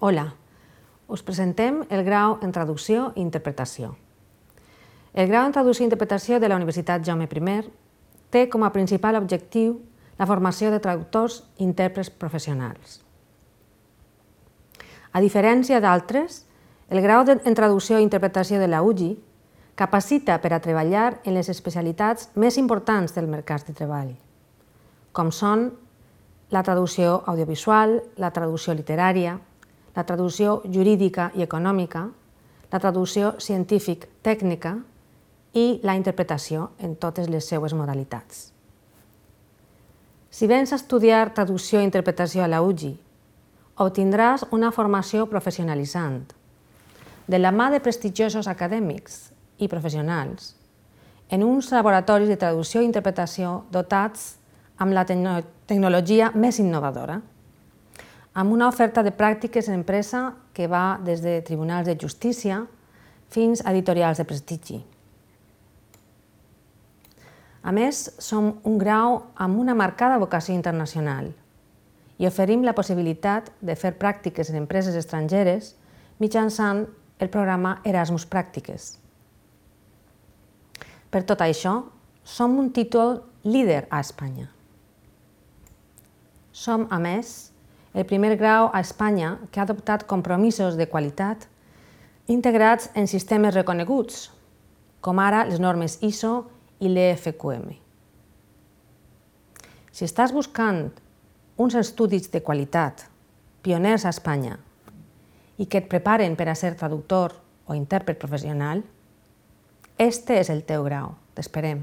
Hola, us presentem el grau en Traducció i Interpretació. El grau en Traducció i Interpretació de la Universitat Jaume I té com a principal objectiu la formació de traductors i intèrprets professionals. A diferència d'altres, el grau en Traducció i Interpretació de la UGI capacita per a treballar en les especialitats més importants del mercat de treball, com són la traducció audiovisual, la traducció literària, la traducció jurídica i econòmica, la traducció científic-tècnica i la interpretació en totes les seues modalitats. Si vens a estudiar traducció i interpretació a la UGI, obtindràs una formació professionalitzant, de la mà de prestigiosos acadèmics i professionals, en uns laboratoris de traducció i interpretació dotats amb la tecnologia més innovadora amb una oferta de pràctiques en empresa que va des de tribunals de justícia fins a editorials de prestigi. A més, som un grau amb una marcada vocació internacional i oferim la possibilitat de fer pràctiques en empreses estrangeres mitjançant el programa Erasmus Pràctiques. Per tot això, som un títol líder a Espanya. Som, a més, el primer grau a Espanya que ha adoptat compromisos de qualitat integrats en sistemes reconeguts, com ara les normes ISO i l'EFQM. Si estàs buscant uns estudis de qualitat, pioners a Espanya, i que et preparen per a ser traductor o intèrpret professional, este és el teu grau. T'esperem.